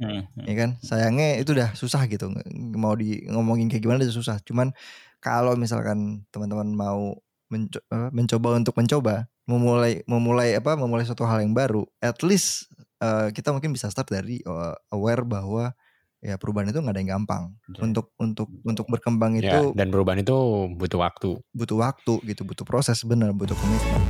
Hmm. ya kan? Sayangnya itu udah susah gitu. Mau di ngomongin kayak gimana udah susah. Cuman kalau misalkan teman-teman mau menco- mencoba untuk mencoba memulai memulai apa memulai suatu hal yang baru at least eh, kita mungkin bisa start dari eh, aware bahwa ya perubahan itu nggak ada yang gampang. Untuk untuk untuk berkembang Ya, itu dan perubahan itu butuh waktu. butuh waktu gitu butuh proses bener butuh komitmen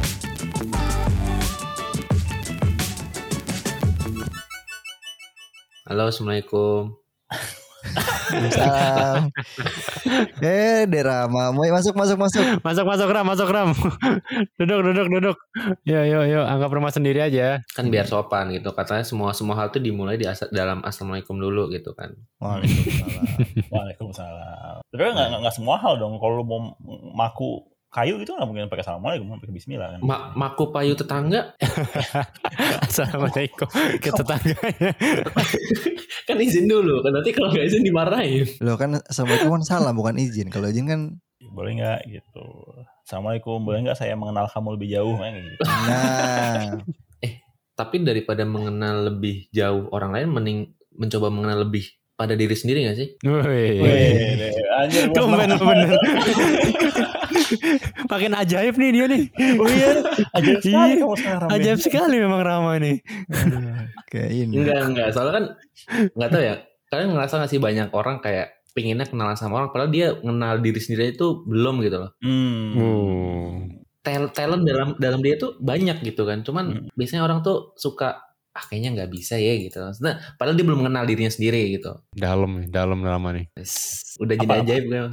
Halo, assalamualaikum. Salam. eh Derama mau masuk masuk masuk Masuk masuk ram, masuk ram. duduk duduk duduk. Yo yo yo, anggap rumah sendiri aja. Kan biar sopan gitu. Katanya semua semua hal tuh dimulai di asa- dalam assalamualaikum dulu gitu kan. Waalaikumsalam Waalaikumsalam. Tapi nggak nggak- nggak semua hal dong. Kalau lu mau maku kayu itu nggak mungkin pakai assalamualaikum, pakai Bismillah kan. Ma maku payu tetangga Assalamualaikum ke tetangganya. kan izin dulu. Kan nanti kalau nggak izin dimarahin. Loh kan Assalamualaikum kan salam bukan izin Kalau izin kan Boleh nggak gitu. Assalamualaikum. Boleh nggak saya mengenal kamu lebih jauh kan gitu. Nah Tapi daripada mengenal lebih jauh orang lain, mending mencoba mengenal lebih pada diri sendiri gak sih? Wih. Lu bener. Makin ajaib nih dia nih. Oh iya, ajaib sekali Iya, kamu sekarang. Ben. Ajaib sekali memang Rama nih. Kayak ini Enggak, enggak. Soalnya kan nggak tahu ya. Kalian ngerasa gak sih banyak orang kayak pinginnya kenalan sama orang, padahal dia kenal diri sendiri itu belum gitu loh. Hmm. Tal- Talent dalam dalam dia tuh banyak gitu kan. Cuman Hmm. biasanya orang tuh suka ah kayaknya nggak bisa ya gitu. Nah, padahal dia belum mengenal dirinya sendiri gitu. Dalam nih, dalam Rama nih. Udah jadi Apa-apa? ajaib kan.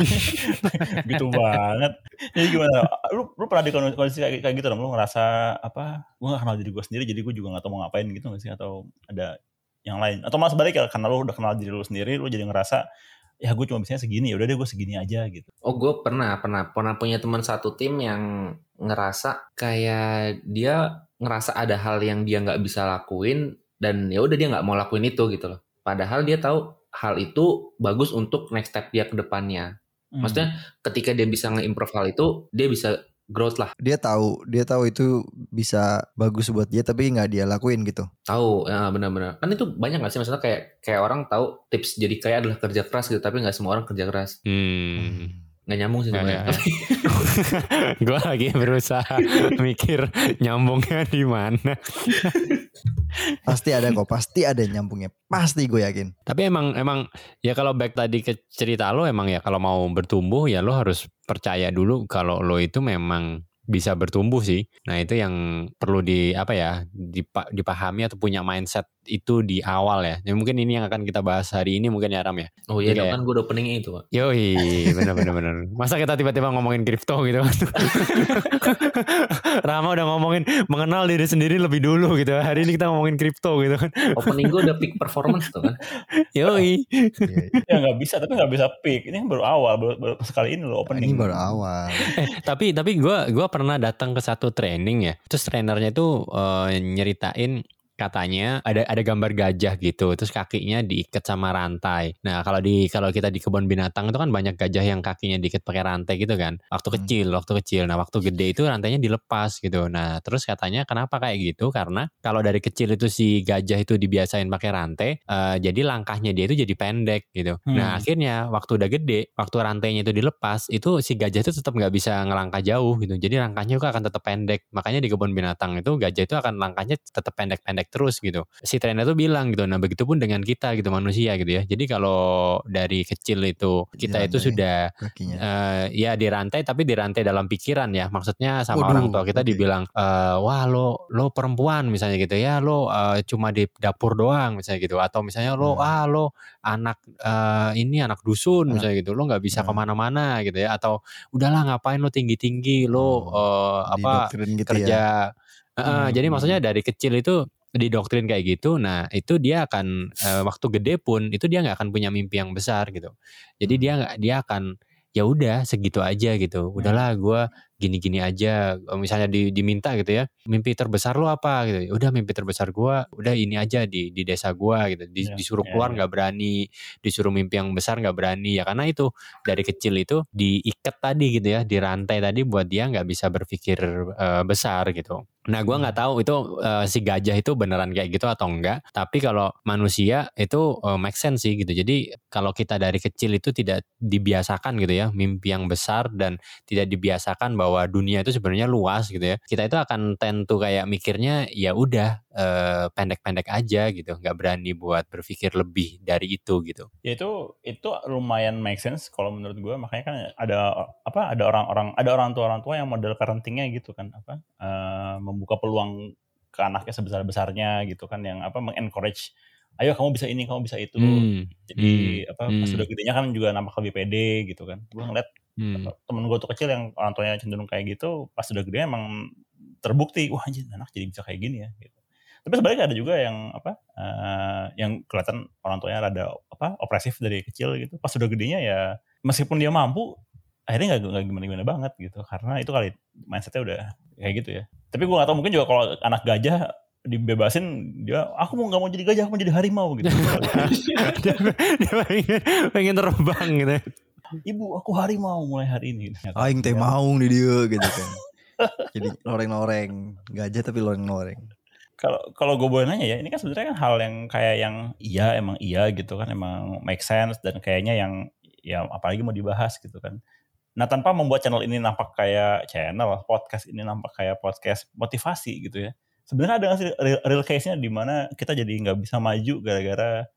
gitu banget. Jadi gimana? Lu lu pernah di kondisi kayak, kayak gitu dong? Lu ngerasa apa? Gue gak kenal diri gue sendiri, jadi gue juga gak tau mau ngapain gitu gak sih? Atau ada yang lain? Atau malah sebaliknya karena lu udah kenal diri lu sendiri, lu jadi ngerasa ya gue cuma bisanya segini, ya udah deh gue segini aja gitu. Oh gue pernah pernah pernah punya teman satu tim yang ngerasa kayak dia ngerasa ada hal yang dia nggak bisa lakuin dan ya udah dia nggak mau lakuin itu gitu loh. Padahal dia tahu hal itu bagus untuk next step dia ke depannya. Hmm. Maksudnya ketika dia bisa nge-improve hal itu, dia bisa growth lah. Dia tahu Dia tahu itu bisa bagus buat dia Tapi nggak dia lakuin gitu Tahu, ya benar-benar. Kan itu banyak gak sih maksudnya kayak kayak orang tahu tips jadi kaya adalah kerja keras gitu, tapi nggak semua orang kerja keras. Hmm. Nggak nyambung sih Ya, sebenarnya. ya, ya. gue lagi berusaha mikir nyambungnya di mana. Pasti ada kok Pasti ada nyambungnya Pasti gue yakin Tapi emang emang ya kalau back tadi ke cerita lo emang ya kalau mau bertumbuh ya lo harus percaya dulu kalau lo itu memang bisa bertumbuh sih. Nah itu yang perlu di apa ya dipa- dipahami atau punya mindset itu di awal ya. Ya mungkin ini yang akan kita bahas hari ini mungkin ya Ram ya. Oh iya, Iya, dong, ya. kan gue udah openingnya itu Pak. Yoi, bener bener bener. Masa kita tiba-tiba ngomongin kripto gitu kan? Rama udah ngomongin mengenal diri sendiri lebih dulu gitu. Hari ini kita ngomongin kripto gitu kan? Opening gue udah peak performance tuh kan. Yoi. Iya, ya nggak bisa, tapi nggak bisa pick. Ini kan baru awal, baru, baru sekali ini lo opening. Ini baru awal Eh, tapi tapi gue gua pernah datang ke satu training ya. Terus trainernya tuh eh, nyeritain katanya ada ada gambar gajah gitu terus kakinya diikat sama rantai. Nah kalau di kalau kita di kebun binatang itu kan banyak gajah yang kakinya diikat pakai rantai gitu kan waktu Hmm. kecil waktu kecil. Nah waktu gede itu rantainya dilepas gitu. Nah terus katanya kenapa kayak gitu? Karena kalau dari kecil itu si gajah itu dibiasain pakai rantai eh, jadi langkahnya dia itu jadi pendek gitu. Nah Hmm. akhirnya waktu udah gede waktu rantainya itu dilepas itu si gajah itu tetap nggak bisa ngelangkah jauh gitu. Jadi langkahnya juga akan tetap pendek. Makanya di kebun binatang itu gajah itu akan langkahnya tetap pendek-pendek terus gitu si trainer tuh bilang gitu nah begitupun dengan kita gitu manusia gitu ya jadi kalau dari kecil itu kita itu Dirantai. sudah Kakinya eh ya dirantai tapi dirantai dalam pikiran ya maksudnya sama Waduh, orang tua kita oke. dibilang eh, wah lo lo perempuan misalnya gitu ya lo eh, cuma di dapur doang misalnya gitu atau misalnya lo Hmm. ah lo anak eh, ini anak dusun Anak- misalnya gitu lo nggak bisa Hmm. ke mana-mana gitu ya atau udahlah ngapain lo tinggi tinggi lo eh, apa Didoktrin gitu kerja ya Heeh, Hmm. jadi maksudnya dari kecil itu didoktrin kayak gitu nah itu dia akan eh, waktu gede pun itu dia nggak akan punya mimpi yang besar gitu. Jadi Hmm. dia nggak dia akan ya udah segitu aja gitu. Udahlah gue gini-gini aja misalnya di, diminta gitu ya mimpi terbesar lo apa? Gitu. Udah mimpi terbesar gua udah ini aja di di desa gua gitu. Di- Iya, disuruh iya, keluar iya. nggak berani disuruh mimpi yang besar nggak berani. Ya karena itu dari kecil itu diikat tadi gitu ya dirantai tadi buat dia nggak bisa berpikir eh, besar gitu. Nah gua nggak tahu itu eh, si gajah itu beneran kayak gitu atau enggak tapi kalau manusia itu eh, make sense sih gitu. Jadi kalau kita dari kecil itu tidak dibiasakan gitu ya mimpi yang besar dan tidak dibiasakan bahwa dunia itu sebenarnya luas gitu ya. Kita itu akan tentu kayak mikirnya ya udah eh, pendek-pendek aja gitu. Nggak berani buat berpikir lebih dari itu gitu. Ya itu itu lumayan make sense kalau menurut gue makanya kan ada apa ada orang-orang ada orang tua orang tua yang model parentingnya gitu kan apa eh, membuka peluang ke anaknya sebesar besarnya gitu kan yang apa mengencourage ayo kamu bisa ini kamu bisa itu. Hmm, jadi hmm, apa pas hmm. udah gedenya kan juga nampak lebih pede gitu kan. Gue ngeliat hmm. temen gue tuh kecil yang orang tuanya cenderung kayak gitu pas udah gede emang terbukti wah anjir anak jadi bisa kayak gini ya gitu. Tapi sebaliknya ada juga yang apa eh, yang kelihatan orang tuanya rada apa opresif dari kecil gitu. Pas udah gedenya ya meskipun dia mampu akhirnya nggak nggak gimana gimana banget gitu. Karena itu kali mindsetnya udah kayak gitu ya. Tapi gue gak tahu mungkin juga kalau anak gajah dibebasin dia aku mau nggak mau jadi gajah aku mau jadi harimau gitu. Dia, dia pengen, pengen terbang gitu. ibu aku harimau mulai hari ini. Aing teh maung di dia gitu kan. Jadi loreng-loreng, gajah tapi loreng-loreng. kalau kalau gue boleh nanya ya ini kan sebenarnya kan hal yang kayak yang iya emang iya gitu kan emang make sense dan kayaknya yang ya apalagi mau dibahas gitu kan nah tanpa membuat channel ini nampak kayak channel podcast ini nampak kayak podcast motivasi gitu ya sebenarnya ada nggak sih real, real case-nya di mana kita jadi nggak bisa maju gara-gara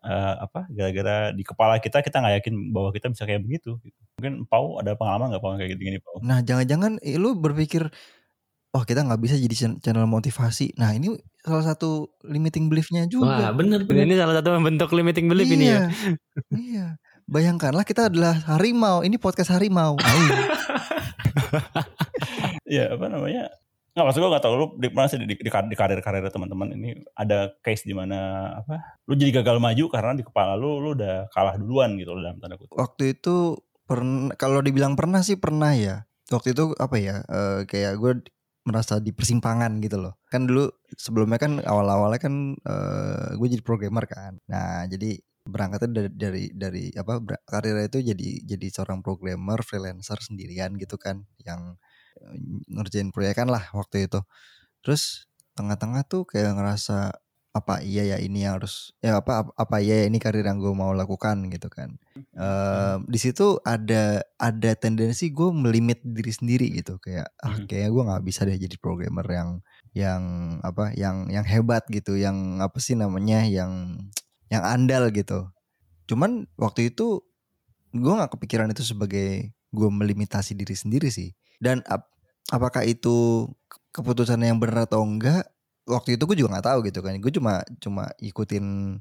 eh, apa gara-gara di kepala kita kita nggak yakin bahwa kita bisa kayak begitu gitu. mungkin Pau ada pengalaman nggak Pau kayak gitu gini Pau Nah jangan-jangan eh, lu berpikir, oh kita nggak bisa jadi chan- channel motivasi. Nah ini salah satu limiting beliefnya Wah juga. bener bener. ini salah satu bentuk limiting belief ini ya iya, iya. Bayangkanlah kita adalah harimau. Ini podcast harimau. Iya apa namanya? Nggak maksud gue gak tau lu di mana sih di, di, di karir karir teman-teman ini ada case di mana apa? Lu jadi gagal maju karena di kepala lu lu udah kalah duluan gitu dalam tanda kutip. Waktu itu pernah, kalau dibilang pernah sih pernah ya. Waktu itu apa ya? eh, kayak gue merasa di persimpangan gitu loh. Kan dulu sebelumnya kan awal-awalnya kan eh, gue jadi programmer kan. Nah jadi berangkatnya dari dari, dari apa karirnya itu jadi jadi seorang programmer freelancer sendirian gitu kan yang ngerjain proyekan lah waktu itu. Terus tengah-tengah tuh kayak ngerasa apa iya ya ini yang harus ya apa apa, iya ya ini karir yang gue mau lakukan gitu kan. Eh, di situ ada ada tendensi gue melimit diri sendiri gitu kayak ah Mhm. kayaknya gue nggak bisa deh jadi programmer yang yang apa yang yang hebat gitu yang apa sih namanya yang yang andal gitu cuman waktu itu gue nggak kepikiran itu sebagai gue melimitasi diri sendiri sih dan ap- apakah itu ke- keputusan yang benar atau enggak waktu itu gue juga nggak tahu gitu kan gue cuma cuma ikutin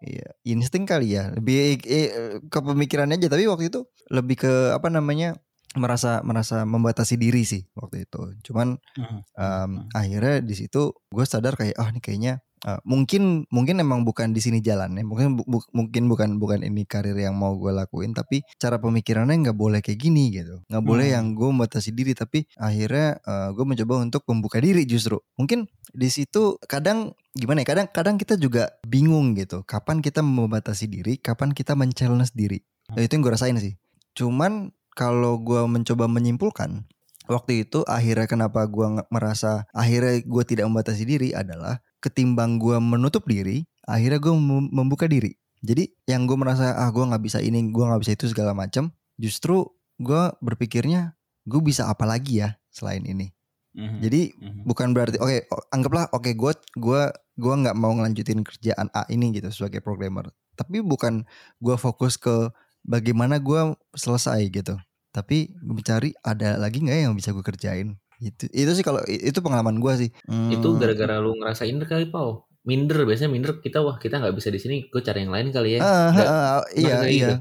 ya, insting kali ya lebih eh, ke pemikirannya aja tapi waktu itu lebih ke apa namanya merasa merasa membatasi diri sih waktu itu cuman Mhm. Em, Mhm. akhirnya di situ gue sadar kayak ah ini kayaknya eh, mungkin mungkin emang bukan di sini jalannya mungkin bu- bu- mungkin bukan bukan ini karir yang mau gue lakuin tapi cara pemikirannya nggak boleh kayak gini gitu. Nggak boleh Hmm. yang gue membatasi diri tapi akhirnya gue mencoba untuk membuka diri justru. Mungkin di situ kadang gimana ya kadang kadang kita juga bingung gitu. Kapan kita membatasi diri kapan kita men-challenge diri. Nah, itu yang gue rasain sih. Cuman kalau gue mencoba menyimpulkan waktu itu akhirnya kenapa gua nge- merasa akhirnya gue tidak membatasi diri adalah ketimbang gua menutup diri akhirnya gue membuka diri jadi yang gue merasa ah gua nggak bisa ini gua nggak bisa itu segala macam justru gua berpikirnya gue bisa apa lagi ya selain ini Mhm. jadi Mhm. bukan berarti oke o- anggaplah oke gue gua gua nggak mau ngelanjutin kerjaan A ini gitu sebagai programmer tapi bukan gua fokus ke bagaimana gua selesai gitu tapi gue mencari ada lagi nggak ya yang bisa gue kerjain itu itu sih kalau itu pengalaman gua sih. Hmm, Itu gara-gara lu ngerasain kali Pau. Minder biasanya minder. Kita wah kita nggak bisa di sini, gue cari yang lain kali ya. Nggak- ah, ah, iya iya. gitu.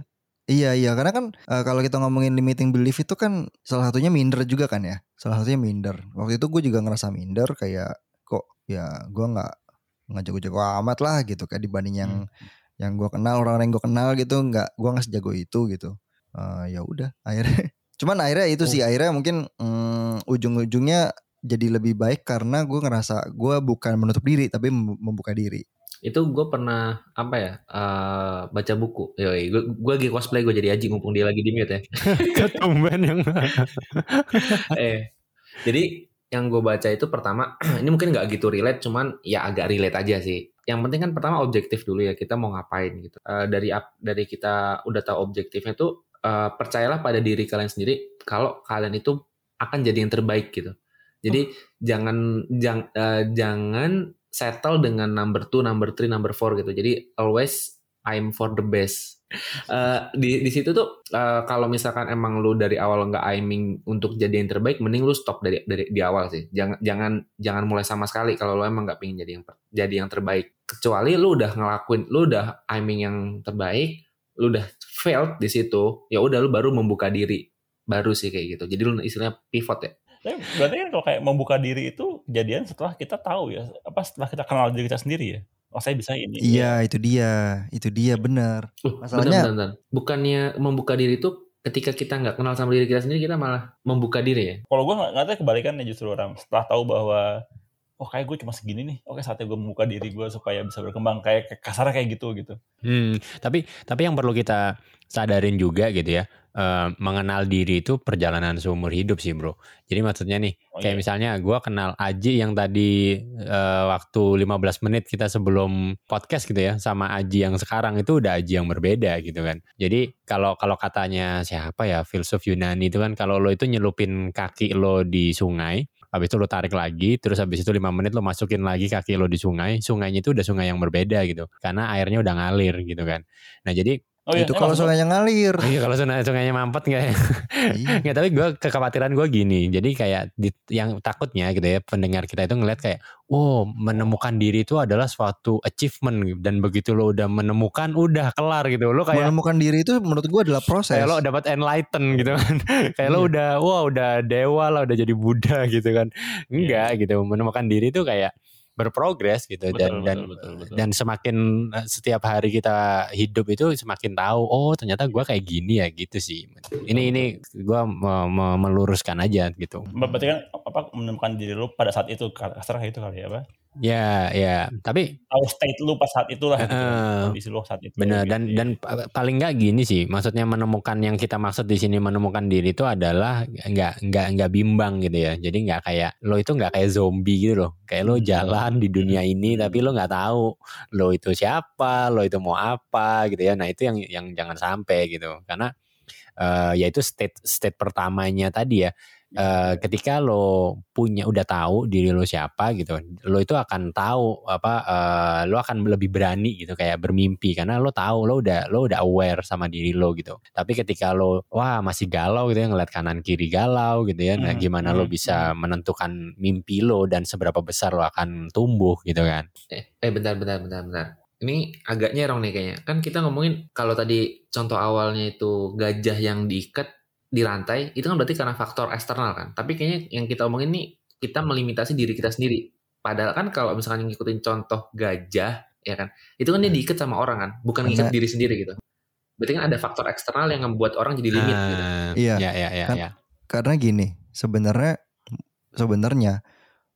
iya iya. Karena kan eh, kalau kita ngomongin limiting belief itu kan salah satunya minder juga kan ya? Salah satunya minder. Waktu itu gue juga ngerasa minder kayak kok ya gua nggak nggak jago-jago amat lah gitu kayak dibanding yang yang gue kenal orang-orang yang gue kenal gitu nggak gue nggak sejago itu gitu. Eh, ya udah akhirnya Cuman akhirnya itu Oh. sih akhirnya mungkin mm, ujung-ujungnya jadi lebih baik karena gue ngerasa gue bukan menutup diri tapi mem- membuka diri. itu gue pernah apa ya eh, baca buku. Yoi, gue gue lagi cosplay gue jadi Aji mumpung dia lagi di mute ya. Ketumben yang eh jadi yang gue baca itu pertama ini mungkin nggak gitu relate cuman ya agak relate aja sih. Yang penting kan pertama objektif dulu ya kita mau ngapain gitu. Eh, dari ap- dari kita udah tahu objektifnya tuh eh, percayalah pada diri kalian sendiri kalau kalian itu akan jadi yang terbaik gitu jadi jangan jang, eh, jangan settle dengan number two number three number four gitu jadi always I'm for the best Eh, di di situ tuh eh, kalau misalkan emang lu dari awal nggak aiming untuk jadi yang terbaik, mending lu stop dari dari di awal sih. Jangan jangan jangan mulai sama sekali kalau lu emang nggak pengen jadi yang jadi yang terbaik. Kecuali lu udah ngelakuin, lu udah aiming yang terbaik, lu udah failed di situ, ya udah lu baru membuka diri, baru sih kayak gitu. Jadi lu istilahnya pivot ya. Tapi berarti kan kalau kayak membuka diri itu kejadian setelah kita tahu ya, apa setelah kita kenal diri kita sendiri ya. Oh saya bisa ini. Iya itu dia, itu dia benar. Uh, Masalahnya- bentar, bentar, bentar. bukannya membuka diri itu ketika kita nggak kenal sama diri kita sendiri, kita malah membuka diri ya. Kalau gue nggak nggak tahu kebalikannya justru orang setelah tahu bahwa oh kayak gue cuma segini nih, oke saatnya gue membuka diri gue supaya bisa berkembang kayak kasarnya kayak gitu gitu. Hmm, tapi tapi yang perlu kita sadarin juga gitu ya, eh, mengenal diri itu perjalanan seumur hidup sih bro. Jadi maksudnya nih, Oh, kayak iya. misalnya gue kenal Aji yang tadi eh, waktu 15 menit kita sebelum podcast gitu ya, sama Aji yang sekarang itu udah Aji yang berbeda gitu kan. Jadi kalau kalau katanya siapa ya filsuf Yunani itu kan kalau lo itu nyelupin kaki lo di sungai, habis itu lo tarik lagi, terus habis itu lima menit lo masukin lagi kaki lo di sungai, sungainya itu udah sungai yang berbeda gitu, karena airnya udah ngalir gitu kan. Nah jadi Oh iya, itu eh, kalau sungainya ngalir. iya kalau sungai sungainya mampet nggak ya? Iya. Nggak, tapi gue kekhawatiran gue gini, jadi kayak di, yang takutnya gitu ya pendengar kita itu ngeliat kayak, wow menemukan diri itu adalah suatu achievement gitu. dan begitu lo udah menemukan udah kelar gitu, lo kayak Menemukan diri itu menurut gue adalah proses. kayak lo dapat enlighten gitu kan kayak lo Iya. udah wah udah dewa lah udah jadi Buddha gitu kan enggak gitu menemukan diri itu kayak berprogres gitu dan Betul, dan betul, betul, betul. dan semakin eh, setiap hari kita hidup itu semakin tahu oh ternyata gua kayak gini ya gitu sih ini ini gua me- me- meluruskan aja gitu Ber- Berarti kan apa menemukan diri lu pada saat itu kasarnya itu kali ya, apa? Ya ya tapi Tahu state lu pas saat itulah gitu, Heeh. kondisi lu saat itu. Bener gitu dan ya. dan pa- paling nggak gini sih, maksudnya menemukan yang kita maksud di sini menemukan diri itu adalah nggak nggak nggak bimbang gitu ya. Jadi nggak kayak lo itu nggak kayak zombie gitu loh. Kayak lo Hmm. jalan di dunia ini tapi lo nggak tahu lo itu siapa, lo itu mau apa gitu ya. Nah itu yang yang jangan sampai gitu. Karena eh ya itu state state pertamanya tadi ya. Eh, ketika lo punya udah tahu diri lo siapa gitu, lo itu akan tahu apa eh, lo akan lebih berani gitu kayak bermimpi karena lo tahu lo udah lo udah aware sama diri lo gitu. Tapi ketika lo wah masih galau gitu ya ngeliat kanan kiri galau gitu ya, nah Hmm, gimana lo hmm, bisa menentukan mimpi lo dan seberapa besar lo akan tumbuh gitu kan? Eh, eh bentar, bentar, bentar, bentar. Ini agak nyerong nih kayaknya. Kan kita ngomongin kalau tadi contoh awalnya itu gajah yang diikat di rantai, itu kan berarti karena faktor eksternal kan. Tapi kayaknya yang kita omongin nih, kita melimitasi diri kita sendiri. Padahal kan kalau misalkan ngikutin contoh gajah, ya kan, itu kan dia diikat sama orang kan, bukan ngikat diri sendiri gitu. Berarti kan ada faktor eksternal yang membuat orang jadi limit gitu. Ah, Iya, ya ya ya kan ya. Karena gini, sebenarnya sebenarnya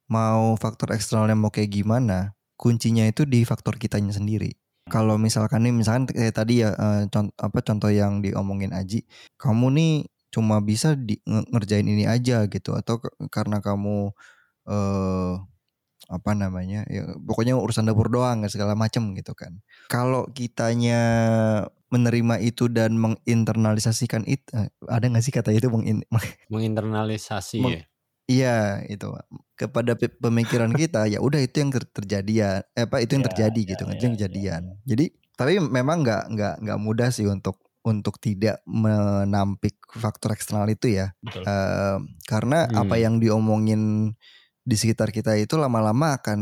mau faktor eksternalnya mau kayak gimana, kuncinya itu di faktor kitanya sendiri. Kalau misalkan nih, misalkan kayak tadi ya eh, contoh apa contoh yang diomongin Aji, kamu nih cuma bisa di, nge- ngerjain ini aja gitu atau karena kamu eh apa namanya ya pokoknya urusan dapur doang segala macem gitu kan. Kalau kitanya menerima itu dan menginternalisasikan itu eh, ada nggak sih kata itu mengin, Menginternalisasi Meng- ya. Iya itu. Kepada pe- pemikiran kita ya udah itu yang ter- terjadi ya eh, apa itu yang Ya, terjadi ya, gitu ya, itu yang ya, kejadian. Jadi tapi memang nggak nggak nggak mudah sih untuk untuk tidak menampik faktor eksternal itu ya Betul. Eh, karena apa Hmm. yang diomongin di sekitar kita itu lama-lama akan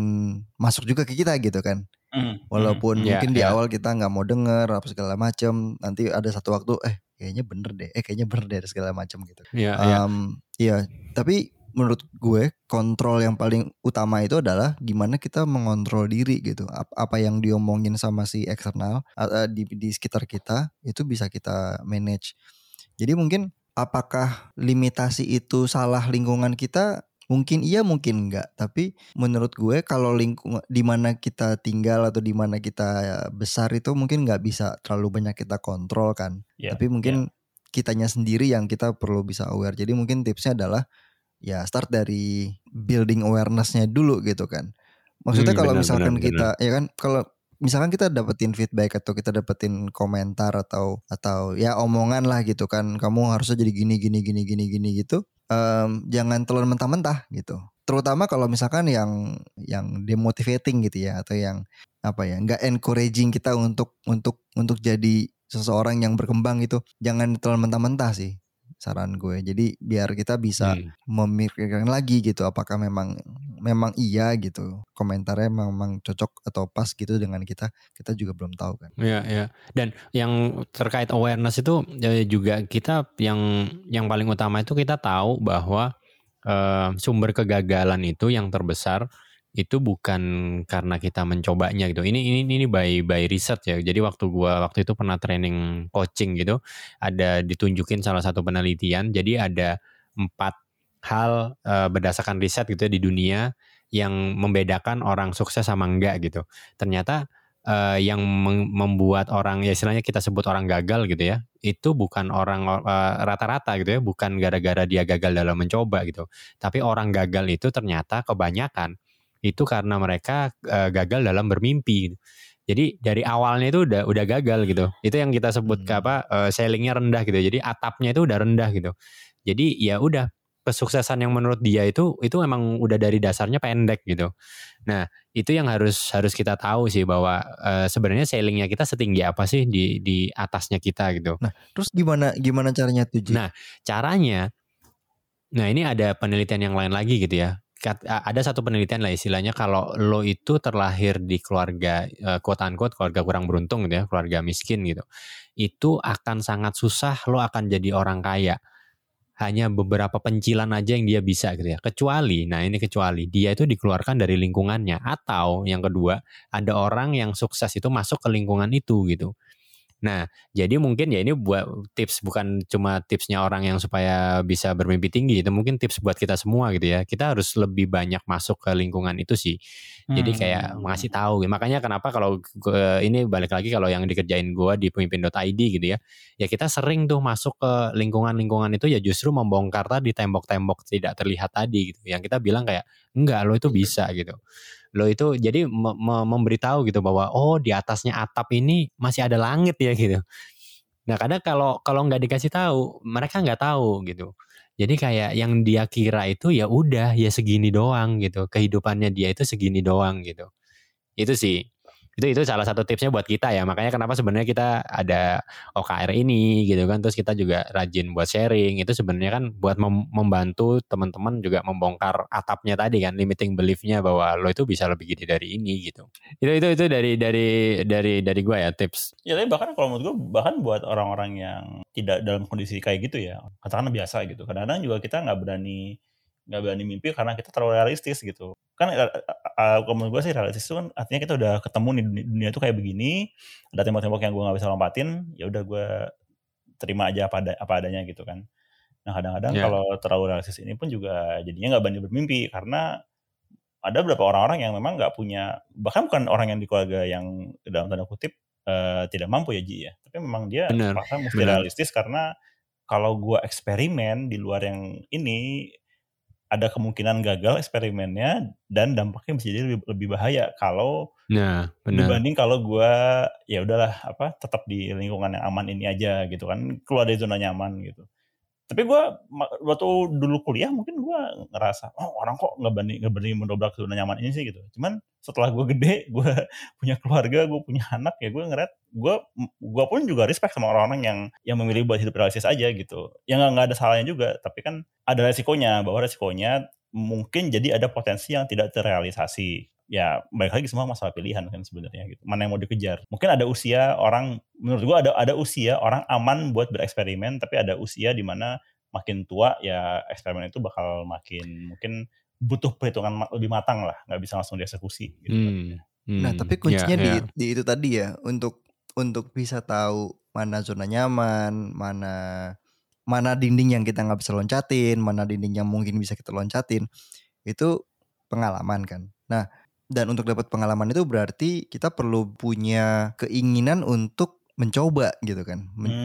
masuk juga ke kita gitu kan Hmm, walaupun Hmm, mungkin di ya. awal kita nggak mau denger apa segala macam nanti ada satu waktu eh kayaknya bener deh eh kayaknya bener deh segala macam gitu Iya iya. Em, Iya, tapi menurut gue kontrol yang paling utama itu adalah gimana kita mengontrol diri gitu. Ap- Apa yang diomongin sama si eksternal di, di sekitar kita itu bisa kita manage. Jadi mungkin apakah limitasi itu salah lingkungan kita? Mungkin iya, mungkin enggak. Tapi menurut gue kalau lingkungan di mana kita tinggal atau di mana kita besar itu mungkin nggak bisa terlalu banyak kita kontrol kan. Ya, Tapi mungkin kitanya sendiri yang kita perlu bisa aware. Jadi mungkin tipsnya adalah ya start dari building awarenessnya dulu gitu kan. Maksudnya Hmm, kalau benar, misalkan benar, kita ya kan kalau misalkan kita dapetin feedback atau kita dapetin komentar atau atau ya omongan lah gitu kan kamu harusnya jadi gini gini gini gini gini gitu em, jangan telan mentah-mentah gitu. Terutama kalau misalkan yang yang demotivating gitu ya atau yang apa ya nggak encouraging kita untuk untuk untuk jadi seseorang yang berkembang gitu jangan telan mentah-mentah sih saran gue jadi biar kita bisa Hmm. memikirkan lagi gitu apakah memang memang iya gitu komentarnya memang cocok atau pas gitu dengan kita kita juga belum tahu kan Iya, iya. Dan yang terkait awareness itu ya juga kita yang yang paling utama itu kita tahu bahwa eh, sumber kegagalan itu yang terbesar itu bukan karena kita mencobanya gitu. Ini ini ini by by riset ya. Jadi waktu gua waktu itu pernah training coaching gitu, ada ditunjukin salah satu penelitian. Jadi ada empat hal eh, berdasarkan riset gitu ya di dunia yang membedakan orang sukses sama enggak gitu. Ternyata eh, yang membuat orang ya istilahnya kita sebut orang gagal gitu ya itu bukan orang eh, rata-rata gitu ya bukan gara-gara dia gagal dalam mencoba gitu tapi orang gagal itu ternyata kebanyakan itu karena mereka eh, gagal dalam bermimpi gitu. jadi dari awalnya itu udah udah gagal gitu itu yang kita sebut Hmm. apa eh, ceilingnya rendah gitu jadi atapnya itu udah rendah gitu jadi ya udah kesuksesan yang menurut dia itu itu emang udah dari dasarnya pendek gitu nah itu yang harus harus kita tahu sih bahwa eh, sebenarnya ceilingnya kita setinggi apa sih di di atasnya kita gitu. terus gimana gimana caranya tuh Ji? Nah, Caranya, nah ini ada penelitian yang lain lagi gitu ya. Ada satu penelitian lah istilahnya kalau lo itu terlahir di keluarga eh, quote unquote keluarga kurang beruntung gitu ya, keluarga miskin gitu. Itu akan sangat susah lo akan jadi orang kaya. Hanya beberapa pencilan aja yang dia bisa gitu ya. Kecuali, nah ini kecuali dia itu dikeluarkan dari lingkungannya atau yang kedua ada orang yang sukses itu masuk ke lingkungan itu gitu. Nah, jadi mungkin ya ini buat tips bukan cuma tipsnya orang yang supaya bisa bermimpi tinggi, itu mungkin tips buat kita semua gitu ya. Kita harus lebih banyak masuk ke lingkungan itu sih. Jadi kayak Hmm. ngasih tahu. Makanya kenapa kalau ini balik lagi kalau yang dikerjain gua di pemimpin.id gitu ya. Ya kita sering tuh masuk ke lingkungan-lingkungan itu ya justru membongkar tadi tembok-tembok tidak terlihat tadi gitu. Yang kita bilang kayak enggak lo itu bisa gitu. Lo itu jadi me- me- memberitahu gitu bahwa oh di atasnya atap ini masih ada langit ya gitu. Nah kadang kalau kalau nggak dikasih tahu mereka nggak tahu gitu. Jadi kayak yang dia kira itu ya udah ya segini doang gitu. Kehidupannya dia itu segini doang gitu. Itu sih. Itu itu salah satu tipsnya buat kita ya. Makanya kenapa sebenarnya kita ada OKR ini gitu kan. Terus kita juga rajin buat sharing. Itu sebenarnya kan buat mem- membantu teman-teman juga membongkar atapnya tadi kan, limiting belief-nya bahwa lo itu bisa lebih gede dari ini gitu. Itu itu itu dari dari dari dari gua ya tips. Ya tapi bahkan kalau menurut gue bahkan buat orang-orang yang tidak dalam kondisi kayak gitu ya katakanlah biasa gitu kadang-kadang juga kita nggak berani nggak berani mimpi karena kita terlalu realistis gitu. Kan eh, eh, eh, kalau menurut gue sih realistis itu kan artinya kita udah ketemu nih dunia, dunia tuh kayak begini ada tembok-tembok yang gue nggak bisa lompatin ya udah gue terima aja apa ada apa adanya gitu kan. Nah kadang-kadang Ya. kalau terlalu realistis ini pun juga jadinya nggak berani bermimpi karena ada beberapa orang-orang yang memang nggak punya bahkan bukan orang yang di keluarga yang dalam tanda kutip eh, tidak mampu ya Ji ya. Tapi memang dia Benar, terpaksa mesti realistis karena kalau gua eksperimen di luar yang ini ada kemungkinan gagal eksperimennya dan dampaknya bisa jadi lebih, lebih bahaya kalau Nah, benar. dibanding kalau gua ya udahlah apa tetap di lingkungan yang aman ini aja gitu kan keluar dari zona nyaman gitu tapi ma- waktu dulu kuliah mungkin gua ngerasa oh orang kok nggak berani nggak berani mendobrak zona nyaman ini sih gitu. Cuman setelah gua gede gua punya keluarga gua punya anak ya gua ngeliat gua gua pun juga respect sama orang-orang yang yang memilih buat hidup realistis aja gitu. Yang nggak ada salahnya juga tapi kan ada resikonya bahwa resikonya mungkin jadi ada potensi yang tidak terrealisasi ya balik lagi semua masalah pilihan kan sebenarnya gitu mana yang mau dikejar mungkin ada usia orang menurut gua ada ada usia orang aman buat bereksperimen tapi ada usia di mana makin tua ya eksperimen itu bakal makin mungkin butuh perhitungan lebih matang lah nggak bisa langsung dieksekusi gitu kan. Hmm, hmm, Nah, tapi ya, kuncinya di, ya. di itu tadi ya untuk untuk bisa tahu mana zona nyaman, mana mana dinding yang kita nggak bisa loncatin, mana dinding yang mungkin bisa kita loncatin, itu pengalaman kan. Nah, dan untuk dapat pengalaman itu berarti kita perlu punya keinginan untuk mencoba gitu kan, Men-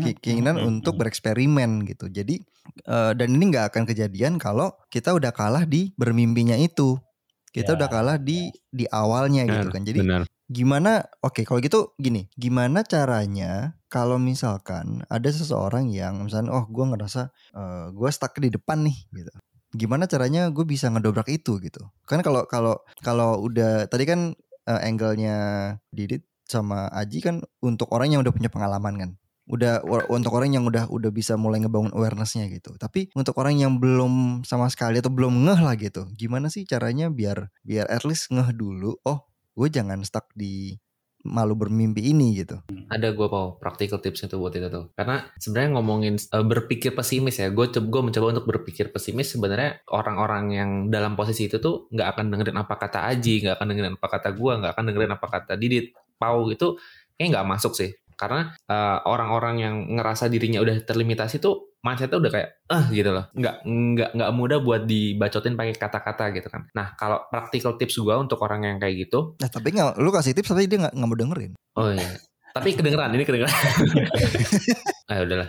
ke- keinginan mhm, untuk mhm. bereksperimen gitu. Jadi eh, dan ini nggak akan kejadian kalau kita udah kalah di bermimpinya itu, kita Ya, udah kalah di di awalnya gitu Benar, kan. Jadi benar. gimana? Oke, kalau gitu gini, gimana caranya kalau misalkan ada seseorang yang misalnya, oh gue ngerasa eh, gue stuck di depan nih gitu. Gimana caranya gue bisa ngedobrak itu gitu? Kan kalau kalau kalau udah tadi kan eh, angle-nya Didit sama Aji kan untuk orang yang udah punya pengalaman kan. Udah untuk orang yang udah udah bisa mulai ngebangun awareness-nya gitu. Tapi untuk orang yang belum sama sekali atau belum ngeh lah gitu. Gimana sih caranya biar biar at least ngeh dulu. Oh, gue jangan stuck di malu bermimpi ini gitu. ada gue mau practical tips itu buat itu tuh. Karena sebenarnya ngomongin eh, berpikir pesimis ya gue gue mencoba untuk berpikir pesimis sebenarnya orang-orang yang dalam posisi itu tuh nggak akan dengerin apa kata Aji nggak akan dengerin apa kata gue nggak akan dengerin apa kata Didit. Pau itu kayak nggak masuk sih. Karena eh, orang-orang yang ngerasa dirinya udah terlimitasi tuh mindsetnya udah kayak ah gitu loh nggak nggak nggak mudah buat dibacotin pakai kata-kata gitu kan nah kalau practical tips gue untuk orang yang kayak gitu Nah tapi nggak, lu kasih tips tapi dia nggak nggak mau dengerin. Oh iya. Tapi kedengeran, ini kedengeran. ah udahlah.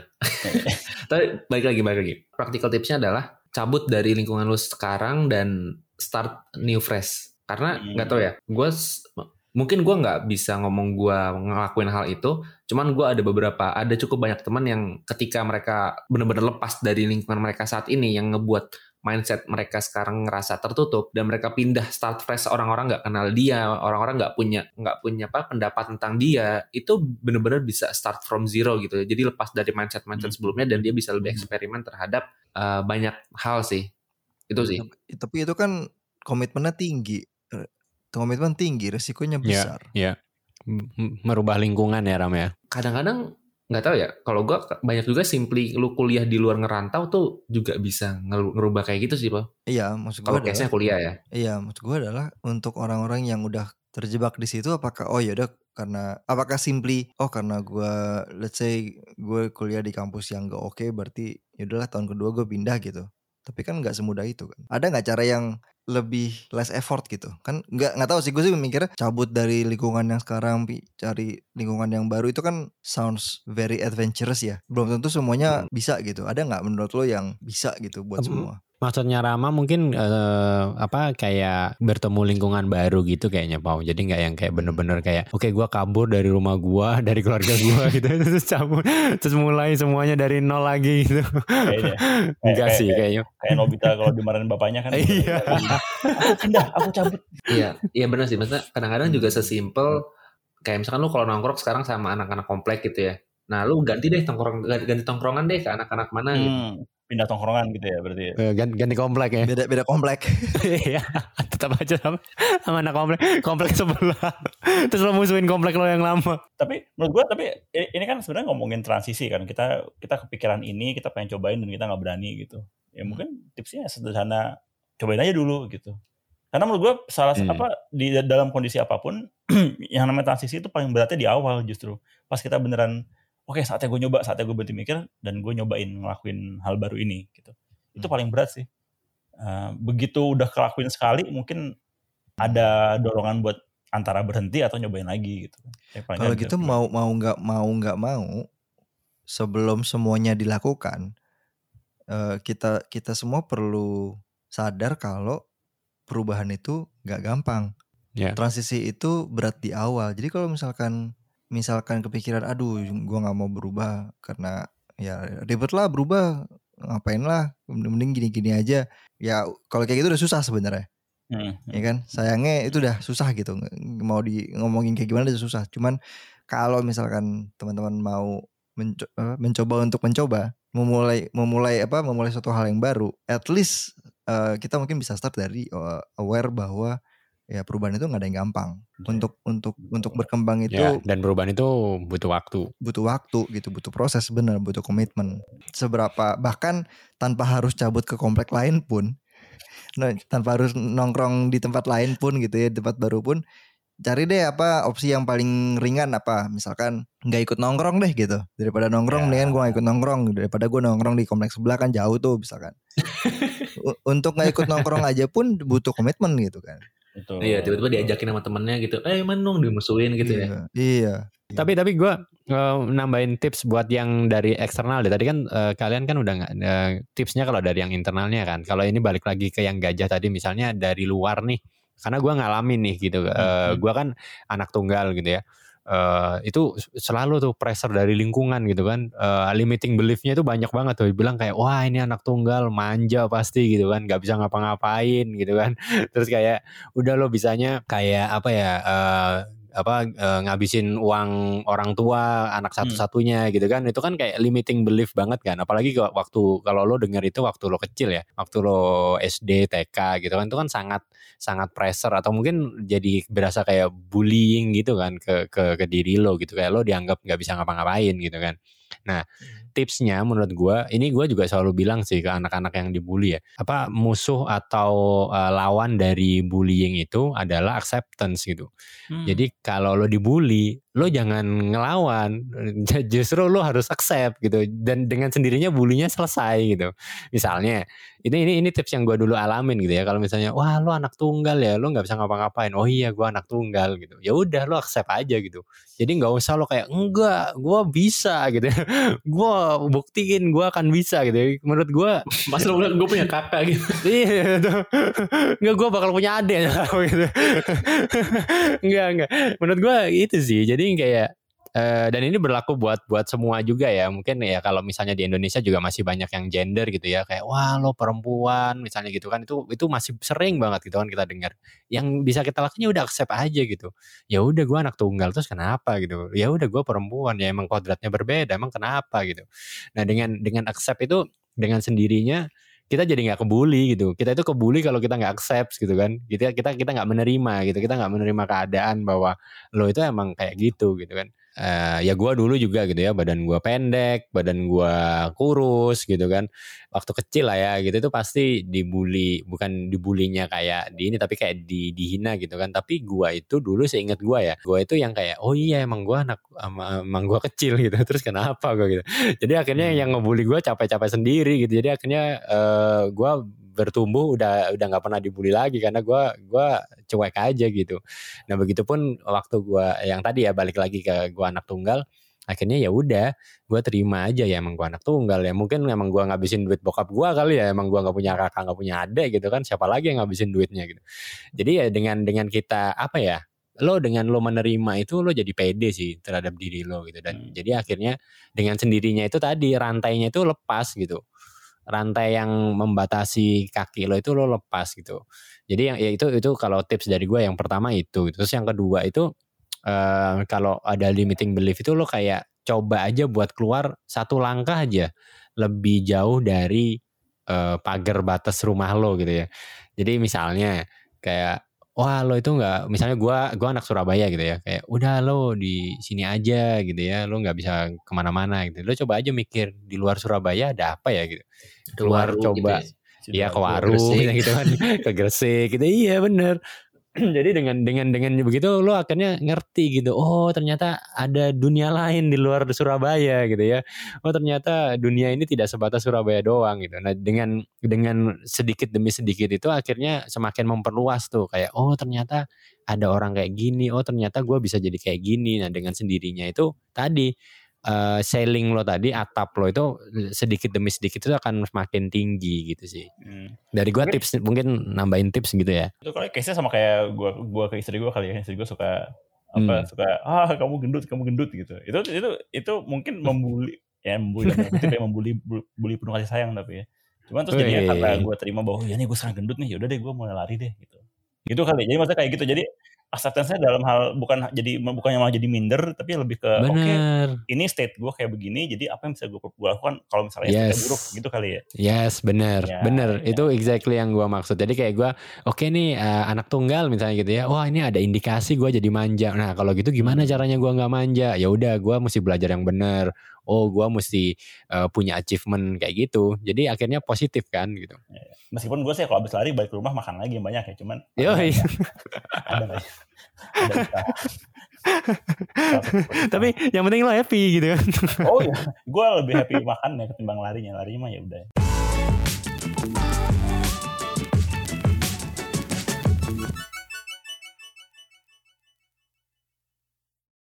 Tapi balik lagi, balik lagi. Practical tipsnya adalah cabut dari lingkungan lu sekarang dan start new fresh. Karena Hmm. nggak tahu ya, gue mungkin gue nggak bisa ngomong gue ngelakuin hal itu. Cuman gue ada beberapa, ada cukup banyak teman yang ketika mereka benar-benar lepas dari lingkungan mereka saat ini yang ngebuat mindset mereka sekarang ngerasa tertutup dan mereka pindah start fresh orang-orang nggak kenal dia orang-orang nggak punya nggak punya apa pendapat tentang dia itu bener-bener bisa start from zero gitu jadi lepas dari mindset mindset Hmm. sebelumnya dan dia bisa lebih eksperimen terhadap uh, banyak hal sih itu sih Tapi, tapi itu kan komitmennya tinggi. Komitmen tinggi, resikonya Iya. besar. Ya. M- m- Merubah lingkungan ya Ram ya. kadang-kadang nggak tahu ya kalau gua banyak juga simply lu kuliah di luar ngerantau tuh juga bisa ngerubah kayak gitu sih pak Iya, maksud gue kalau case-nya kuliah ya Iya, maksud gue adalah untuk orang-orang yang udah terjebak di situ apakah oh ya udah karena apakah simply oh karena gue let's say gue kuliah di kampus yang gak oke berarti ya udahlah tahun kedua gue pindah gitu. Tapi kan nggak semudah itu kan. Ada nggak cara yang lebih less effort gitu. Kan nggak nggak tahu sih gue sih mikir cabut dari lingkungan yang sekarang cari lingkungan yang baru itu kan sounds very adventurous ya. Belum tentu semuanya bisa gitu. Ada nggak menurut lo yang bisa gitu buat Em, semua Maksudnya Rama mungkin eh, apa kayak bertemu lingkungan baru gitu kayaknya Pau. Jadi nggak yang kayak bener-bener kayak oke gua kabur dari rumah gua, dari keluarga gua gitu terus cabut terus mulai semuanya dari nol lagi gitu. Kayaknya. Enggak kayak- sih kayaknya. Kayak Nobita kalau dimarahin bapaknya kan. Iya. Aku pindah, aku cabut. Iya, iya benar sih. Maksudnya kadang-kadang juga sesimpel kayak misalkan lu kalau nongkrong sekarang sama anak-anak komplek gitu ya. Nah, lu ganti deh tongkrong ganti, tongkrongan deh ke anak-anak mana gitu. Hmm, pindah tongkrongan gitu ya berarti. ya. Eh, ganti, ganti komplek ya. beda beda komplek Iya, tetap aja sama, sama anak komplek, komplek sebelah. Terus lo musuhin komplek lo yang lama. Tapi menurut gua tapi ini kan sebenarnya ngomongin transisi kan. Kita kita kepikiran ini, kita pengen cobain dan kita nggak berani gitu. Ya mungkin tipsnya sederhana, cobain aja dulu gitu. Karena menurut gua salah Hmm. apa di dalam kondisi apa pun yang namanya transisi itu paling beratnya di awal justru. Pas kita beneran oke saatnya gue nyoba, saatnya gue berhenti mikir dan gue nyobain ngelakuin hal baru ini gitu. Itu paling berat sih. Eh, begitu udah kelakuin sekali mungkin ada dorongan buat antara berhenti atau nyobain lagi gitu. Kalau gitu mau mau nggak mau nggak mau sebelum semuanya dilakukan eh, kita kita semua perlu sadar kalau perubahan itu nggak gampang. Ya. Transisi itu berat di awal. Jadi kalau misalkan misalkan kepikiran aduh gua nggak mau berubah karena ya ribet lah berubah ngapain lah mending gini-gini aja. Ya kalau kayak gitu udah susah sebenarnya. Hmm, ya kan? Sayangnya itu udah susah gitu mau di ngomongin kayak gimana udah susah. Cuman kalau misalkan teman-teman mau menco- mencoba untuk mencoba memulai memulai apa memulai suatu hal yang baru at least eh, kita mungkin bisa start dari eh, aware bahwa ya perubahan itu nggak ada yang gampang. Untuk untuk untuk berkembang itu Ya, dan perubahan itu butuh waktu. butuh waktu gitu butuh proses bener butuh komitmen. Seberapa bahkan tanpa harus cabut ke komplek lain pun nah, tanpa harus nongkrong di tempat lain pun gitu ya tempat baru pun cari deh apa opsi yang paling ringan apa misalkan nggak ikut nongkrong deh gitu. Daripada nongkrong Ya. mendingan gue nggak ikut nongkrong. Daripada gue nongkrong di kompleks sebelah kan jauh tuh misalkan. Untuk nggak ikut nongkrong aja pun butuh komitmen gitu kan Betul. Iya, tiba-tiba diajakin sama temennya gitu. Eh, mana dong dimusuhin gitu ya. iya, iya Tapi tapi gue nambahin tips buat yang dari eksternal deh. Tadi kan eh, kalian kan udah nggak eh, tipsnya kalau dari yang internalnya kan. Kalau ini balik lagi ke yang gajah tadi misalnya dari luar nih. Karena gue ngalamin nih gitu. Eh, Hmm. gue kan anak tunggal gitu ya. Eh, itu selalu tuh pressure dari lingkungan gitu kan. Eh, limiting beliefnya itu banyak banget tuh. Bilang kayak wah ini anak tunggal manja pasti gitu kan. Gak bisa ngapa-ngapain gitu kan. Terus kayak udah lo bisanya kayak apa ya. eh, apa eh, ngabisin uang orang tua anak satu-satunya gitu kan. Itu kan kayak limiting belief banget kan. Apalagi waktu kalau lo denger itu waktu lo kecil ya waktu lo SD TK gitu kan. Itu kan sangat sangat pressure atau mungkin jadi berasa kayak bullying gitu kan ke ke ke diri lo gitu. Kayak lo dianggap nggak bisa ngapa-ngapain gitu kan. Nah tipsnya menurut gua ini gua juga selalu bilang sih ke anak-anak yang dibully ya apa musuh atau eh, lawan dari bullying itu adalah acceptance gitu Hmm. jadi kalau lo dibully, lo jangan ngelawan, justru lo harus accept gitu. Dan dengan sendirinya bulinya selesai gitu. Misalnya, ini ini ini tips yang gue dulu alamin gitu ya. Kalau misalnya, wah lo anak tunggal ya, lo nggak bisa ngapa-ngapain. Oh iya, gue anak tunggal gitu. Ya udah lo accept aja gitu. Jadi nggak usah lo kayak enggak, gue bisa gitu. gue buktiin gue akan bisa gitu. Menurut gue Mas lo bilang gue punya kakak gitu. Iya tuh. Enggak gue bakal punya adik gitu. enggak enggak. Menurut gue itu sih. Jadi kayak eh, dan ini berlaku buat buat semua juga ya. Mungkin ya kalau misalnya di Indonesia juga masih banyak yang gender gitu ya. Kayak wah lo perempuan misalnya gitu kan. Itu itu masih sering banget gitu kan kita dengar. Yang bisa kita lakukan ya udah accept aja gitu. Ya udah gue anak tunggal terus kenapa gitu. Ya udah gue perempuan ya emang kodratnya berbeda. Emang kenapa gitu. Nah dengan dengan accept itu dengan sendirinya kita jadi nggak kebuli gitu. Kita itu kebuli kalau kita nggak accept gitu kan. Kita kita kita nggak menerima gitu. Kita nggak menerima keadaan bahwa lo itu emang kayak gitu gitu kan. Eh, ya gua dulu juga gitu ya badan gua pendek, badan gua kurus gitu kan. Waktu kecil lah ya gitu itu pasti dibully, bukan dibulinya kayak di ini tapi kayak di dihina gitu kan. Tapi gua itu dulu seingat gua ya, gua itu yang kayak oh iya emang gua anak emang gua kecil gitu. Terus kenapa gua gitu. Jadi akhirnya yang ngebully gua capek-capek sendiri gitu. Jadi akhirnya eh gua bertumbuh udah udah nggak pernah dibully lagi karena gua gua cuek aja gitu. Nah begitupun waktu gua yang tadi ya balik lagi ke gua anak tunggal, akhirnya ya udah gua terima aja ya emang gua anak tunggal ya mungkin emang gua ngabisin duit bokap gua kali ya emang gua nggak punya kakak nggak punya adik gitu kan siapa lagi yang ngabisin duitnya gitu. Jadi ya dengan dengan kita apa ya lo dengan lo menerima itu lo jadi pede sih terhadap diri lo gitu dan Hmm. jadi akhirnya dengan sendirinya itu tadi rantainya itu lepas gitu rantai yang membatasi kaki lo itu lo lepas gitu. Jadi yang ya itu itu kalau tips dari gue yang pertama itu terus yang kedua itu eh, kalau ada limiting belief itu lo kayak coba aja buat keluar satu langkah aja lebih jauh dari eh, pagar batas rumah lo gitu ya. Jadi misalnya kayak wah lo itu nggak misalnya gua gua anak Surabaya gitu ya kayak udah lo di sini aja gitu ya lo nggak bisa ke mana-mana gitu. Lo coba aja mikir di luar Surabaya ada apa ya? Gitu. Ke Keluar warung coba. gitu ya. Iya ke warung gitu kan. Ke Gresik gitu. Iya bener jadi dengan dengan dengan begitu lo akhirnya ngerti gitu oh ternyata ada dunia lain di luar Surabaya gitu ya. Oh ternyata dunia ini tidak sebatas Surabaya doang gitu. Nah dengan dengan sedikit demi sedikit itu akhirnya semakin memperluas tuh kayak oh ternyata ada orang kayak gini oh ternyata gue bisa jadi kayak gini. Nah dengan sendirinya itu tadi eh sailing lo tadi atap lo itu sedikit demi sedikit itu akan semakin tinggi gitu sih Hmm. dari gua Mungkin- tips mungkin nambahin tips gitu ya Itu kalau case-nya sama kayak gua gua ke istri gua kali ya. Istri gua suka apa Hmm. suka ah kamu gendut, kamu gendut gitu. Itu itu itu mungkin membuli ya membuli kutip ya, membuli bully penuh kasih sayang tapi ya. Cuman terus jadinya karena gua terima bahwa ya nih gua sekarang gendut nih, yaudah deh gua mulai lari deh gitu. Gitu kali. Jadi maksudnya kayak gitu. Jadi acceptance-nya dalam hal bukan jadi bukannya malah jadi minder tapi lebih ke oke bener. ini state gue kayak begini jadi apa yang bisa gue lakukan kalau misalnya Yes. buruk gitu kali ya? Yes bener Ya, bener. ya. itu exactly yang gua maksud. Jadi kayak gua oke nih eh, anak tunggal misalnya gitu ya wah ini ada indikasi gua jadi manja. Nah kalau gitu gimana caranya gua nggak manja? Ya udah gua mesti belajar yang bener oh gua mesti uh, punya achievement kayak gitu. Jadi akhirnya positif kan gitu. Meskipun gue sih kalau habis lari balik ke rumah makan lagi yang banyak ya, cuman Yoi. ada? Ada usaha. Tapi yang penting lo happy gitu kan. oh iya, gue lebih happy makan ya ketimbang larinya. Larinya mah ya udah.